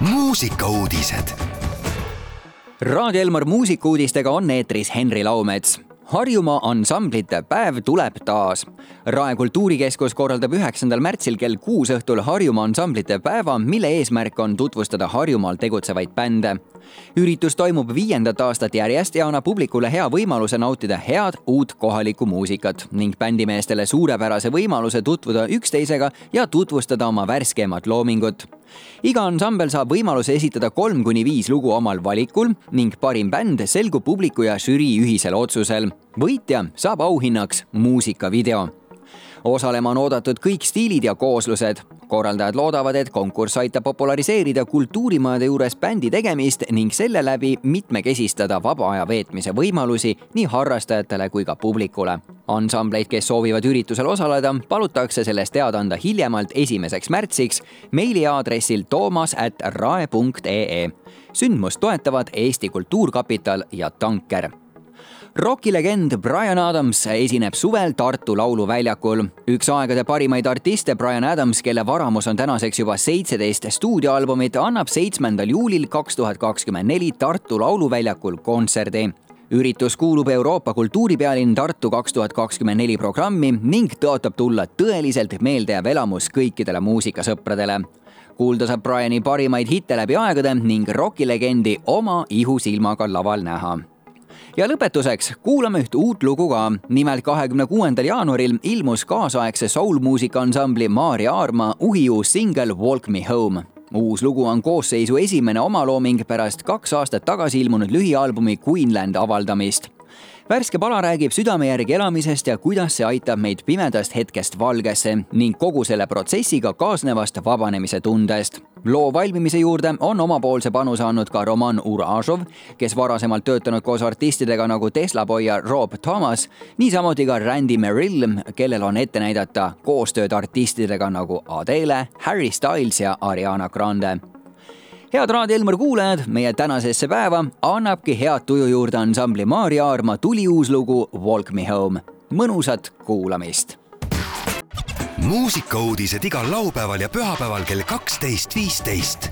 muusikauudised. Raadio Elmar muusikuudistega on eetris Henri Laumets Harjumaa ansamblite päev tuleb taas. Rae kultuurikeskus korraldab üheksandal märtsil kell kuus õhtul Harjumaa ansamblite päeva, mille eesmärk on tutvustada Harjumaal tegutsevaid bände. üritus toimub viiendat aastat järjest ja annab publikule hea võimaluse nautida head uut kohalikku muusikat ning bändimeestele suurepärase võimaluse tutvuda üksteisega ja tutvustada oma värskemat loomingut iga ansambel saab võimaluse esitada kolm kuni viis lugu omal valikul ning parim bänd selgub publiku ja žürii ühisel otsusel. võitja saab auhinnaks muusikavideo osalema on oodatud kõik stiilid ja kooslused. korraldajad loodavad, et konkurss aitab populariseerida kultuurimajade juures bändi tegemist ning selle läbi mitmekesistada vaba aja veetmise võimalusi nii harrastajatele kui ka publikule. ansambleid, kes soovivad üritusel osaleda, palutakse sellest teada anda hiljemalt esimeseks märtsiks meiliaadressil toomas.rae.ee. sündmust toetavad Eesti Kultuurkapital ja Tanker rokilegend Brian Adams esineb suvel Tartu Lauluväljakul. üks aegade parimaid artiste Brian Adams, kelle varamus on tänaseks juba seitseteist stuudioalbumit, annab seitsmendal juulil kaks tuhat kakskümmend neli Tartu Lauluväljakul kontserdi. Üritus kuulub Euroopa kultuuripealinn Tartu kaks tuhat kakskümmend neli programmi ning tõotab tulla tõeliselt meeldejääv elamus kõikidele muusikasõpradele. Kuulda saab Briani parimaid hitte läbi aegade ning rokilegendi oma ihusilmaga laval näha ja lõpetuseks kuulame üht uut lugu ka. nimelt kahekümne kuuendal jaanuaril ilmus kaasaegse soul-muusika ansambli Maarja Aarma uhiuus singel Walk me home uus lugu on koosseisu esimene omalooming pärast kaks aastat tagasi ilmunud lühialbumi Queenland avaldamist värske pala räägib südame järgi elamisest ja kuidas see aitab meid pimedast hetkest valgesse ning kogu selle protsessiga kaasnevast vabanemise tundest. loo valmimise juurde on omapoolse panuse andnud ka Roman Uražov, kes varasemalt töötanud koos artistidega nagu Tesla Boy ja Rob Thomas, niisamuti ka Randy Merrill, kellel on ette näidata koostööd artistidega nagu Adele, Harry Styles ja Ariana Grande head Raadio Elmar kuulajad, meie tänasesse päeva annabki head tuju juurde ansambli Maarja Aarma tuli uus lugu Walk me home. mõnusat kuulamist. muusikauudised igal laupäeval ja pühapäeval kell kaksteist, viisteist.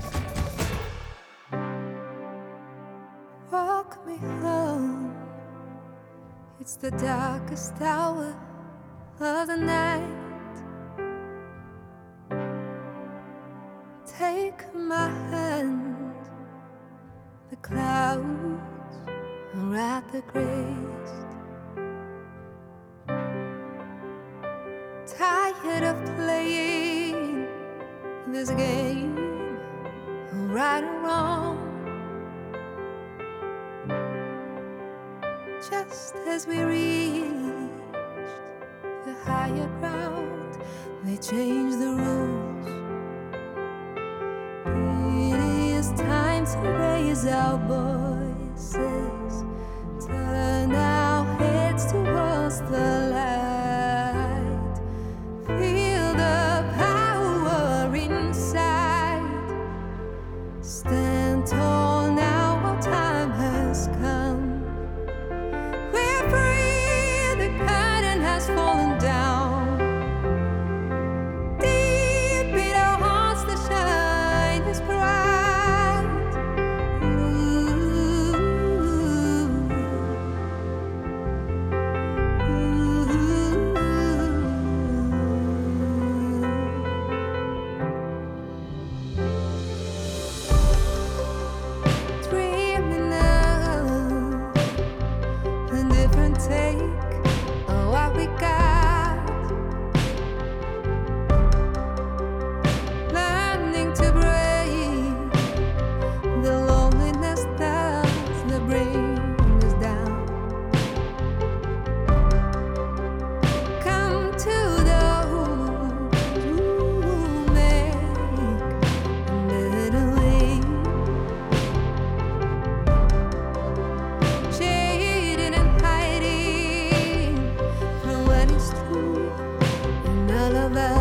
Walk me home. It's the darkest hour of the night. The grace. Tired of playing this game, right or wrong. Just as we reached the higher ground, they changed the rules. It is time to raise our voices. through, and all of.